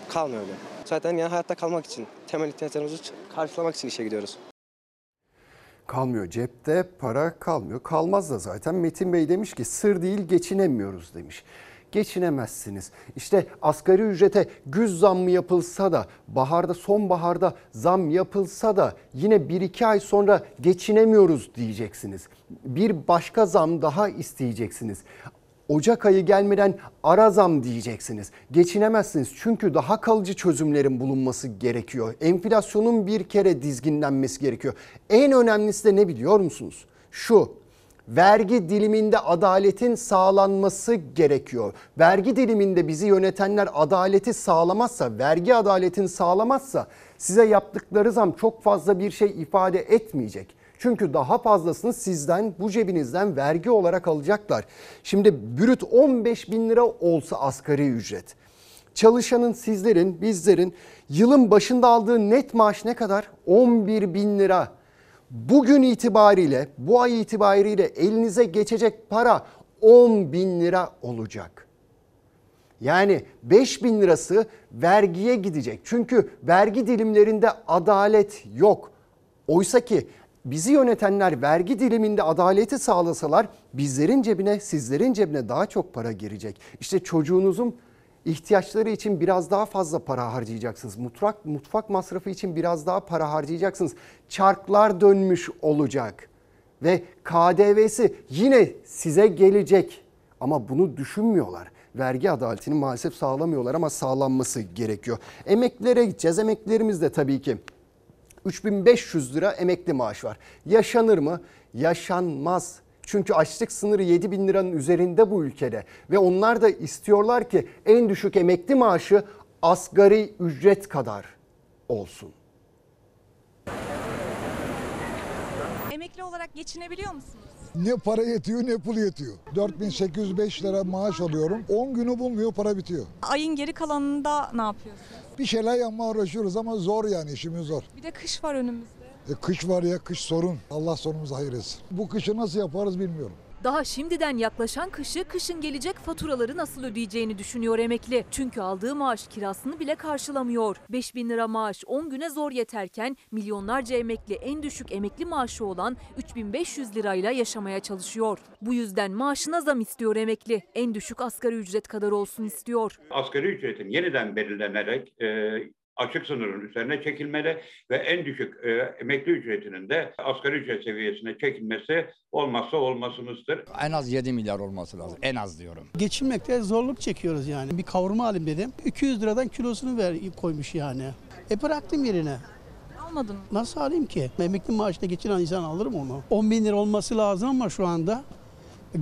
Kalmıyor öyle. Zaten yani hayatta kalmak için, temel ihtiyaçlarımızı karşılamak için işe gidiyoruz. Kalmıyor cepte para kalmıyor. Kalmaz da zaten Metin Bey demiş ki sır değil geçinemiyoruz demiş. Geçinemezsiniz. İşte asgari ücrete güz zammı yapılsa da baharda sonbaharda zam yapılsa da yine 1-2 ay sonra geçinemiyoruz diyeceksiniz. Bir başka zam daha isteyeceksiniz. Ocak ayı gelmeden ara zam diyeceksiniz. Geçinemezsiniz çünkü daha kalıcı çözümlerin bulunması gerekiyor. Enflasyonun bir kere dizginlenmesi gerekiyor. En önemlisi de ne biliyor musunuz? Şu vergi diliminde adaletin sağlanması gerekiyor. Vergi diliminde bizi yönetenler adaleti sağlamazsa, vergi adaletini sağlamazsa size yaptıkları zam çok fazla bir şey ifade etmeyecek. Çünkü daha fazlasını sizden bu cebinizden vergi olarak alacaklar. Şimdi bürüt 15 bin lira olsa asgari ücret. Çalışanın sizlerin bizlerin yılın başında aldığı net maaş ne kadar? 11 bin lira. Bugün itibariyle bu ay itibariyle elinize geçecek para 10 bin lira olacak. Yani 5 bin lirası vergiye gidecek. Çünkü vergi dilimlerinde adalet yok. Oysa ki bizi yönetenler vergi diliminde adaleti sağlasalar bizlerin cebine, sizlerin cebine daha çok para girecek. İşte çocuğunuzun ihtiyaçları için biraz daha fazla para harcayacaksınız. Mutfak mutfak masrafı için biraz daha para harcayacaksınız. Çarklar dönmüş olacak. Ve KDV'si yine size gelecek. Ama bunu düşünmüyorlar. Vergi adaletini maalesef sağlamıyorlar ama sağlanması gerekiyor. Emeklilere gideceğiz. Emeklilerimiz de tabii ki 3500 lira emekli maaş var. Yaşanır mı? Yaşanmaz. Çünkü açlık sınırı 7 bin liranın üzerinde bu ülkede. Ve onlar da istiyorlar ki en düşük emekli maaşı asgari ücret kadar olsun. Emekli olarak geçinebiliyor musunuz? Ne para yetiyor ne pul yetiyor. 4805 lira maaş alıyorum. 10 günü bulmuyor para bitiyor. Ayın geri kalanında ne yapıyorsunuz? Bir şeyler yapmaya uğraşıyoruz ama zor yani işimiz zor. Bir de kış var önümüzde. E, kış var ya kış sorun. Allah sonumuzu hayır etsin. Bu kışı nasıl yaparız bilmiyorum. Daha şimdiden yaklaşan kışı, kışın gelecek faturaları nasıl ödeyeceğini düşünüyor emekli. Çünkü aldığı maaş kirasını bile karşılamıyor. 5 bin lira maaş 10 güne zor yeterken milyonlarca emekli en düşük emekli maaşı olan 3500 lirayla yaşamaya çalışıyor. Bu yüzden maaşına zam istiyor emekli. En düşük asgari ücret kadar olsun istiyor. asgari ücretin yeniden belirlenerek e, açık sınırın üzerine çekilmeli ve en düşük e, emekli ücretinin de asgari ücret seviyesine çekilmesi olmazsa olmazımızdır. En az 7 milyar olması lazım. En az diyorum. Geçinmekte zorluk çekiyoruz yani. Bir kavurma alayım dedim. 200 liradan kilosunu ver koymuş yani. E bıraktım yerine. Almadın mı? Nasıl alayım ki? Emekli maaşına geçiren insan alır mı onu? 10 bin lira olması lazım ama şu anda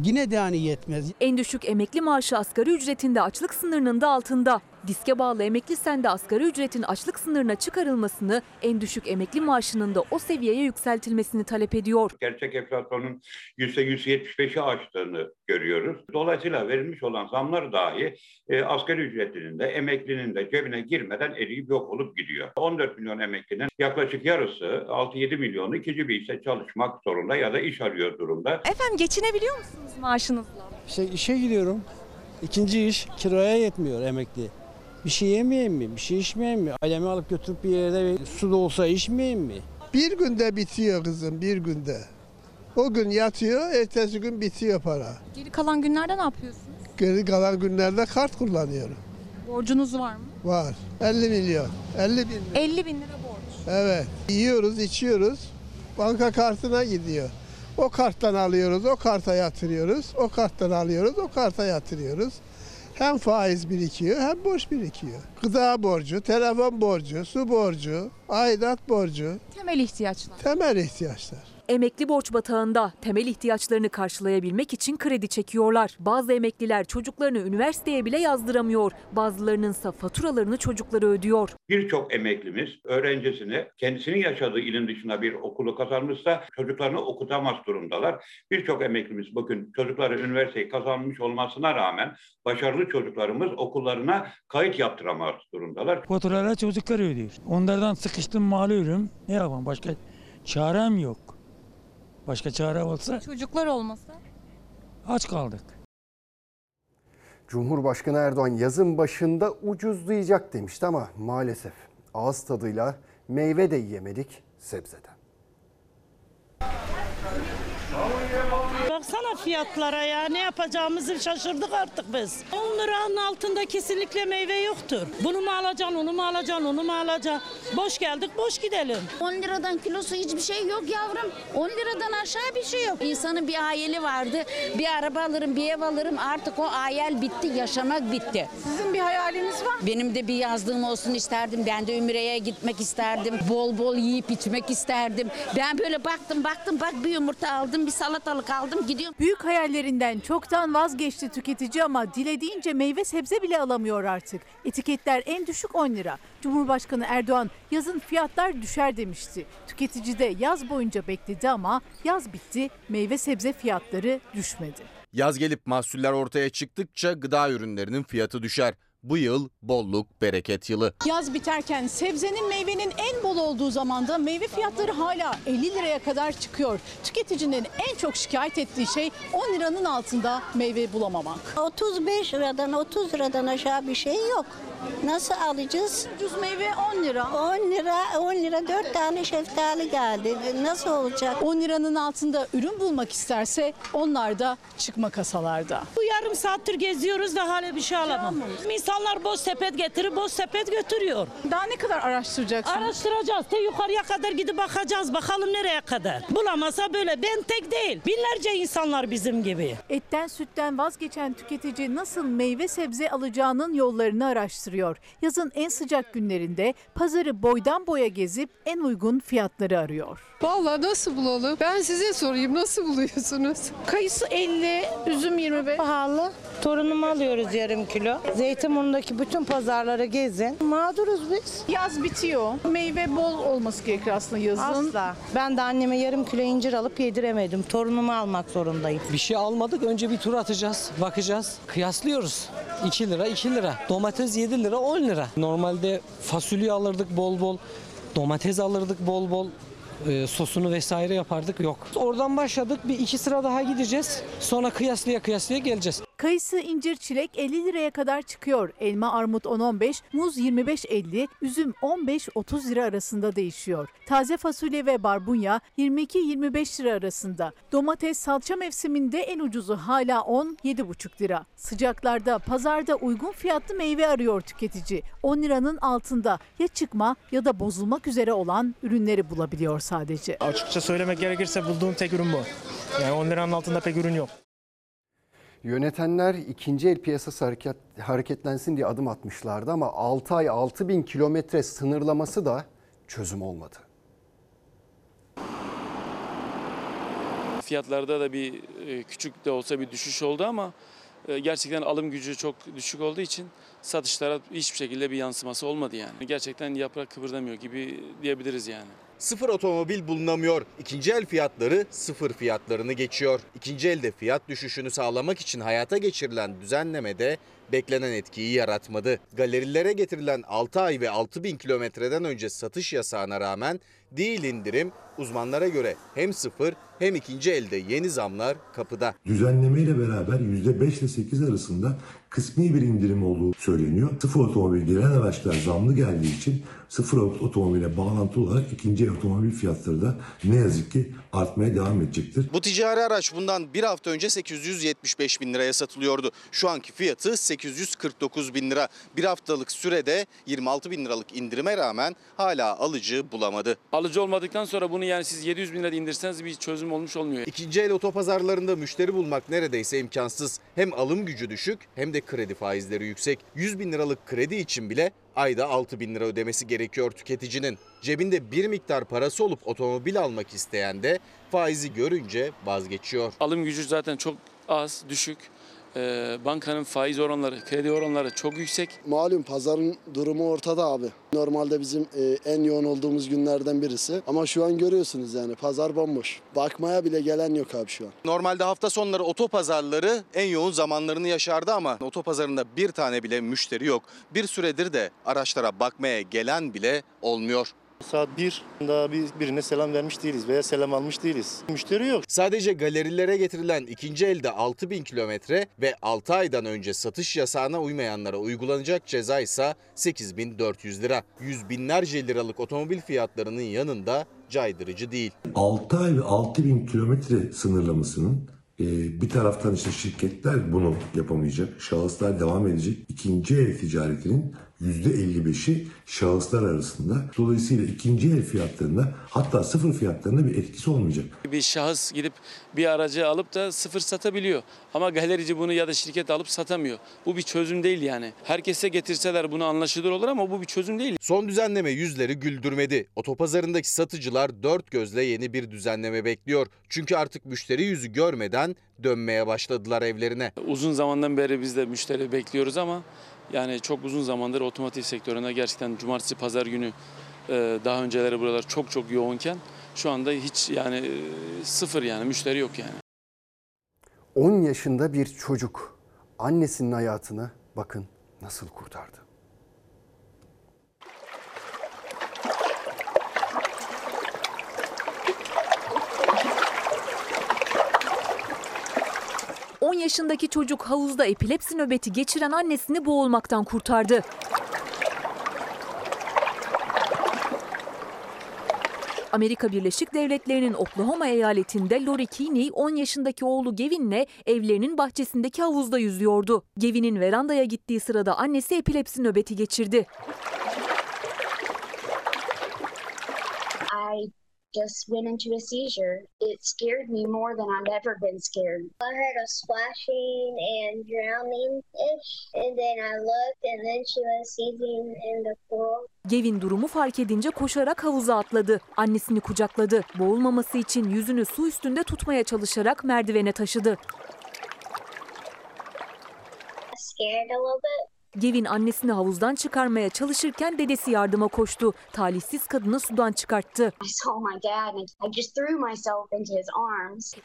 yine de yani yetmez. En düşük emekli maaşı asgari ücretinde açlık sınırının da altında. Diske bağlı emekli sende asgari ücretin açlık sınırına çıkarılmasını, en düşük emekli maaşının da o seviyeye yükseltilmesini talep ediyor. Gerçek enflasyonun %175'i aştığını görüyoruz. Dolayısıyla verilmiş olan zamlar dahi e, asgari ücretlinin de emeklinin de cebine girmeden eriyip yok olup gidiyor. 14 milyon emeklinin yaklaşık yarısı 6-7 milyonu ikinci bir işte çalışmak zorunda ya da iş arıyor durumda. Efendim geçinebiliyor musunuz maaşınızla? Şey, işe gidiyorum. İkinci iş kiraya yetmiyor emekli. Bir şey yemeyeyim mi? Bir şey içmeyeyim mi? Ailemi alıp götürüp bir yerde su da olsa içmeyeyim mi? Bir günde bitiyor kızım bir günde. O gün yatıyor, ertesi gün bitiyor para. Geri kalan günlerde ne yapıyorsunuz? Geri kalan günlerde kart kullanıyorum. Borcunuz var mı? Var. 50 milyon. 50 bin lira. 50 bin lira borç. Evet. Yiyoruz, içiyoruz. Banka kartına gidiyor. O karttan alıyoruz, o karta yatırıyoruz. O karttan alıyoruz, o karta yatırıyoruz. Hem faiz birikiyor hem borç birikiyor. Gıda borcu, telefon borcu, su borcu, aidat borcu, Temel ihtiyaçlar. temel ihtiyaçlar. Emekli borç batağında temel ihtiyaçlarını karşılayabilmek için kredi çekiyorlar. Bazı emekliler çocuklarını üniversiteye bile yazdıramıyor. Bazılarının ise faturalarını çocukları ödüyor. Birçok emeklimiz öğrencisini kendisinin yaşadığı ilin dışında bir okulu kazanmışsa çocuklarını okutamaz durumdalar. Birçok emeklimiz bugün çocukları üniversiteyi kazanmış olmasına rağmen başarılı çocuklarımız okullarına kayıt yaptıramaz durumdalar. Faturaları çocuklar ödüyor. Onlardan sıkıştım mal alıyorum. Ne yapayım başka çarem yok. Başka çare olsa Çocuklar olmasa? aç kaldık. Cumhurbaşkanı Erdoğan yazın başında ucuzlayacak demişti ama maalesef ağız tadıyla meyve de yiyemedik sebzeden. Baksana fiyatlara ya ne yapacağımızı şaşırdık artık biz. 10 liranın altında kesinlikle meyve yoktur. Bunu mu alacaksın, onu mu alacaksın, onu mu alacaksın? Boş geldik, boş gidelim. 10 liradan kilosu hiçbir şey yok yavrum. 10 liradan aşağı bir şey yok. İnsanın bir hayali vardı. Bir araba alırım, bir ev alırım. Artık o hayal bitti, yaşamak bitti. Sizin bir hayaliniz var? Benim de bir yazlığım olsun isterdim. Ben de Ümre'ye gitmek isterdim. Bol bol yiyip içmek isterdim. Ben böyle baktım baktım bak bir yumurta aldım, bir salatalık aldım gidiyorum. Büyük hayallerinden çoktan vazgeçti tüketici ama dilediğince meyve sebze bile alamıyor artık. Etiketler en düşük 10 lira. Cumhurbaşkanı Erdoğan yazın fiyatlar düşer demişti. Tüketici de yaz boyunca bekledi ama yaz bitti meyve sebze fiyatları düşmedi. Yaz gelip mahsuller ortaya çıktıkça gıda ürünlerinin fiyatı düşer. Bu yıl bolluk, bereket yılı. Yaz biterken sebzenin meyvenin en bol olduğu zamanda meyve fiyatları hala 50 liraya kadar çıkıyor. Tüketicinin en çok şikayet ettiği şey 10 liranın altında meyve bulamamak. 35 liradan 30 liradan aşağı bir şey yok. Nasıl alacağız? Ucuz meyve 10 lira. 10 lira 10 lira 4 tane şeftali geldi. Nasıl olacak? 10 liranın altında ürün bulmak isterse onlar da çıkma kasalarda. Bu yarım saattir geziyoruz da hala bir şey alamam. İnsanlar boş sepet getirip boş sepet götürüyor. Daha ne kadar araştıracaksınız? Araştıracağız. Te yukarıya kadar gidip bakacağız. Bakalım nereye kadar. Bulamasa böyle. Ben tek değil. Binlerce insanlar bizim gibi. Etten sütten vazgeçen tüketici nasıl meyve sebze alacağının yollarını araştırıyor. Yazın en sıcak günlerinde pazarı boydan boya gezip en uygun fiyatları arıyor. Vallahi nasıl bulalım? Ben size sorayım nasıl buluyorsunuz? Kayısı 50, üzüm 25. Pahalı. Torunumu alıyoruz yarım kilo. Zeytinburnu'ndaki bütün pazarları gezin. Mağduruz biz. Yaz bitiyor. Meyve bol olması gerekir aslında yazın. Asla. Ben de anneme yarım kilo incir alıp yediremedim. Torunumu almak zorundayım. Bir şey almadık. Önce bir tur atacağız. Bakacağız. Kıyaslıyoruz. 2 lira 2 lira. Domates 7 lira 10 lira. Normalde fasulye alırdık bol bol. Domates alırdık bol bol. E, sosunu vesaire yapardık yok. Oradan başladık bir iki sıra daha gideceğiz. Sonra kıyaslaya kıyaslaya geleceğiz. Kayısı, incir, çilek 50 liraya kadar çıkıyor. Elma, armut 10-15, muz 25-50, üzüm 15-30 lira arasında değişiyor. Taze fasulye ve barbunya 22-25 lira arasında. Domates salça mevsiminde en ucuzu hala 10-7,5 lira. Sıcaklarda pazarda uygun fiyatlı meyve arıyor tüketici. 10 liranın altında ya çıkma ya da bozulmak üzere olan ürünleri bulabiliyor sadece. Açıkça söylemek gerekirse bulduğum tek ürün bu. Yani 10 liranın altında pek ürün yok. Yönetenler ikinci el piyasası hareket, hareketlensin diye adım atmışlardı ama 6 ay 6 bin kilometre sınırlaması da çözüm olmadı. Fiyatlarda da bir e, küçük de olsa bir düşüş oldu ama e, gerçekten alım gücü çok düşük olduğu için satışlara hiçbir şekilde bir yansıması olmadı yani. Gerçekten yaprak kıpırdamıyor gibi diyebiliriz yani. Sıfır otomobil bulunamıyor. İkinci el fiyatları sıfır fiyatlarını geçiyor. İkinci elde fiyat düşüşünü sağlamak için hayata geçirilen düzenlemede beklenen etkiyi yaratmadı. Galerilere getirilen 6 ay ve 6 bin kilometreden önce satış yasağına rağmen değil indirim uzmanlara göre hem sıfır hem ikinci elde yeni zamlar kapıda. Düzenleme ile beraber %5 ile 8 arasında kısmi bir indirim olduğu söyleniyor. Sıfır otomobil gelen araçlar zamlı geldiği için sıfır otomobile bağlantılı olarak ikinci el otomobil fiyatları da ne yazık ki artmaya devam edecektir. Bu ticari araç bundan bir hafta önce 875 bin liraya satılıyordu. Şu anki fiyatı 849 bin lira. Bir haftalık sürede 26 bin liralık indirime rağmen hala alıcı bulamadı. Alıcı olmadıktan sonra bunu yani siz 700 bin lira indirseniz bir çözüm olmuş olmuyor. İkinci el otopazarlarında müşteri bulmak neredeyse imkansız. Hem alım gücü düşük hem de kredi faizleri yüksek. 100 bin liralık kredi için bile ayda 6 bin lira ödemesi gerekiyor tüketicinin. Cebinde bir miktar parası olup otomobil almak isteyen de faizi görünce vazgeçiyor. Alım gücü zaten çok az, düşük. Ee, bankanın faiz oranları, kredi oranları çok yüksek. Malum pazarın durumu ortada abi. Normalde bizim e, en yoğun olduğumuz günlerden birisi. Ama şu an görüyorsunuz yani pazar bomboş. Bakmaya bile gelen yok abi şu an. Normalde hafta sonları otopazarları en yoğun zamanlarını yaşardı ama otopazarında bir tane bile müşteri yok. Bir süredir de araçlara bakmaya gelen bile olmuyor. Saat 1 daha bir, birine selam vermiş değiliz veya selam almış değiliz. Müşteri yok. Sadece galerilere getirilen ikinci elde 6000 kilometre ve 6 aydan önce satış yasağına uymayanlara uygulanacak ceza ise 8400 lira. Yüz binlerce liralık otomobil fiyatlarının yanında caydırıcı değil. 6 ay ve 6 bin kilometre sınırlamasının e, bir taraftan işte şirketler bunu yapamayacak, şahıslar devam edecek. İkinci el ticaretinin %55'i şahıslar arasında. Dolayısıyla ikinci el fiyatlarında hatta sıfır fiyatlarında bir etkisi olmayacak. Bir şahıs gidip bir aracı alıp da sıfır satabiliyor. Ama galerici bunu ya da şirket alıp satamıyor. Bu bir çözüm değil yani. Herkese getirseler bunu anlaşılır olur ama bu bir çözüm değil. Son düzenleme yüzleri güldürmedi. Otopazarındaki satıcılar dört gözle yeni bir düzenleme bekliyor. Çünkü artık müşteri yüzü görmeden dönmeye başladılar evlerine. Uzun zamandan beri biz de müşteri bekliyoruz ama yani çok uzun zamandır otomotiv sektöründe gerçekten cumartesi pazar günü e, daha önceleri buralar çok çok yoğunken şu anda hiç yani e, sıfır yani müşteri yok yani. 10 yaşında bir çocuk annesinin hayatını bakın nasıl kurtardı. Yaşındaki çocuk havuzda epilepsi nöbeti geçiren annesini boğulmaktan kurtardı. Amerika Birleşik Devletleri'nin Oklahoma eyaletinde Lori Keeney 10 yaşındaki oğlu Gavin'le evlerinin bahçesindeki havuzda yüzüyordu. Gavin'in verandaya gittiği sırada annesi epilepsi nöbeti geçirdi. I just went into a seizure. It scared me more than I've ever been scared. I heard a splashing and drowning ish, and then I looked, and then she was seizing in the pool. Gavin durumu fark edince koşarak havuza atladı. Annesini kucakladı. Boğulmaması için yüzünü su üstünde tutmaya çalışarak merdivene taşıdı. Scared a little bit Gevin annesini havuzdan çıkarmaya çalışırken dedesi yardıma koştu. Talihsiz kadını sudan çıkarttı.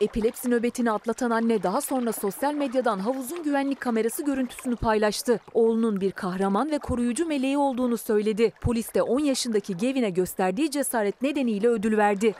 Epilepsi nöbetini atlatan anne daha sonra sosyal medyadan havuzun güvenlik kamerası görüntüsünü paylaştı. Oğlunun bir kahraman ve koruyucu meleği olduğunu söyledi. Polis de 10 yaşındaki Gevin'e gösterdiği cesaret nedeniyle ödül verdi.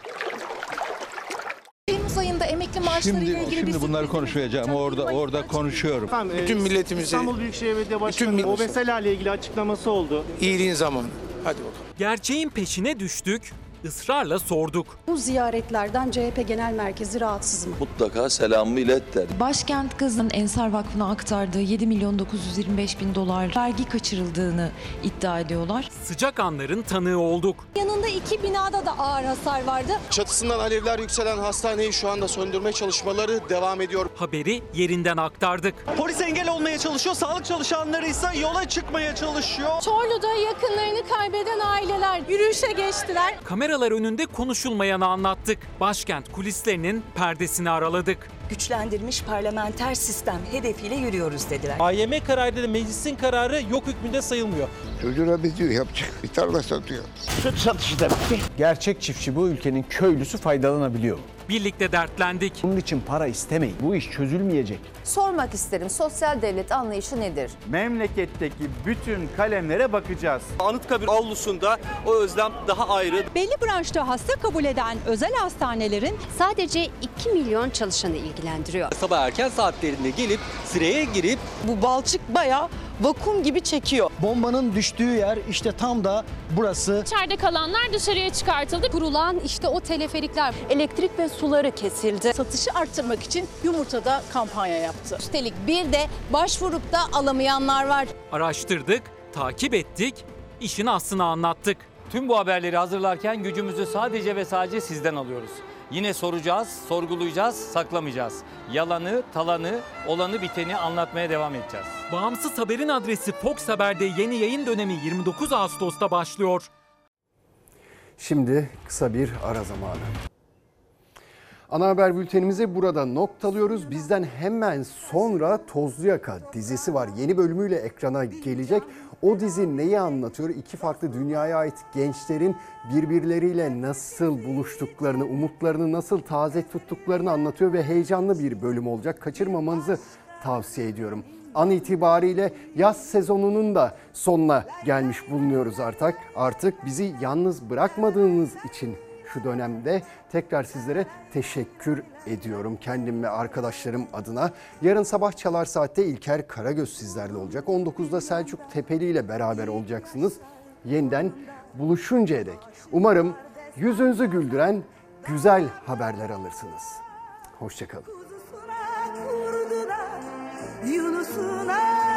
Maaşlarıyla Şimdi, ilgili şimdi bir bunları konuşmayacağım. Orada orada konuşuyorum. Bütün milletimize İstanbul Büyükşehir Belediye Başkanı meseleyle ilgili açıklaması oldu. iyiliğin zamanı. Hadi bakalım. Gerçeğin peşine düştük, ısrarla sorduk. Bu ziyaretlerden CHP Genel Merkezi rahatsız mı? Mutlaka selamımı ilet der. Başkent Kızı'nın Ensar Vakfı'na aktardığı 7 milyon 925 bin dolar vergi kaçırıldığını iddia ediyorlar. Sıcak anların tanığı olduk. Yanında iki binada da ağır hasar vardı. Çatısından alevler yükselen hastaneyi şu anda söndürme çalışmaları devam ediyor. Haberi yerinden aktardık. Polis engel olmaya çalışıyor, sağlık çalışanları ise yola çıkmaya çalışıyor. Çorlu'da yakınlarını kaybeden aileler yürüyüşe geçtiler. Kameralar önünde konuşulmayanı anlattık. Başkent kulislerinin perdesini araladık. Güçlendirilmiş parlamenter sistem hedefiyle yürüyoruz dediler. AYM kararıyla meclisin kararı yok hükmünde sayılmıyor. Çocuğuna diyor yapacak bir tarla satıyor. Süt satışı da bitti. Gerçek çiftçi bu ülkenin köylüsü faydalanabiliyor. Birlikte dertlendik. Bunun için para istemeyin. Bu iş çözülmeyecek. Sormak isterim sosyal devlet anlayışı nedir? Memleketteki bütün kalemlere bakacağız. Anıtkabir avlusunda o özlem daha ayrı. Belli branşta hasta kabul eden özel hastanelerin Sadece 2 milyon çalışanı ilgilendiriyor. Sabah erken saatlerinde gelip sıraya girip bu balçık bayağı vakum gibi çekiyor. Bombanın düştüğü yer işte tam da burası. İçeride kalanlar dışarıya çıkartıldı. Kurulan işte o teleferikler. Elektrik ve suları kesildi. Satışı arttırmak için yumurtada kampanya yaptı. Üstelik bir de başvurup da alamayanlar var. Araştırdık, takip ettik, işin aslını anlattık. Tüm bu haberleri hazırlarken gücümüzü sadece ve sadece sizden alıyoruz. Yine soracağız, sorgulayacağız, saklamayacağız. Yalanı, talanı, olanı biteni anlatmaya devam edeceğiz. Bağımsız haberin adresi Fox Haber'de yeni yayın dönemi 29 Ağustos'ta başlıyor. Şimdi kısa bir ara zamanı. Ana haber bültenimizi burada noktalıyoruz. Bizden hemen sonra Tozlu Yaka dizisi var. Yeni bölümüyle ekrana gelecek. O dizi neyi anlatıyor? İki farklı dünyaya ait gençlerin birbirleriyle nasıl buluştuklarını, umutlarını nasıl taze tuttuklarını anlatıyor ve heyecanlı bir bölüm olacak. Kaçırmamanızı tavsiye ediyorum. An itibariyle yaz sezonunun da sonuna gelmiş bulunuyoruz artık. Artık bizi yalnız bırakmadığınız için şu dönemde tekrar sizlere teşekkür ediyorum kendim ve arkadaşlarım adına. Yarın sabah Çalar Saat'te İlker Karagöz sizlerle olacak. 19'da Selçuk Tepeli ile beraber olacaksınız. Yeniden buluşuncaya dek. Umarım yüzünüzü güldüren güzel haberler alırsınız. Hoşçakalın.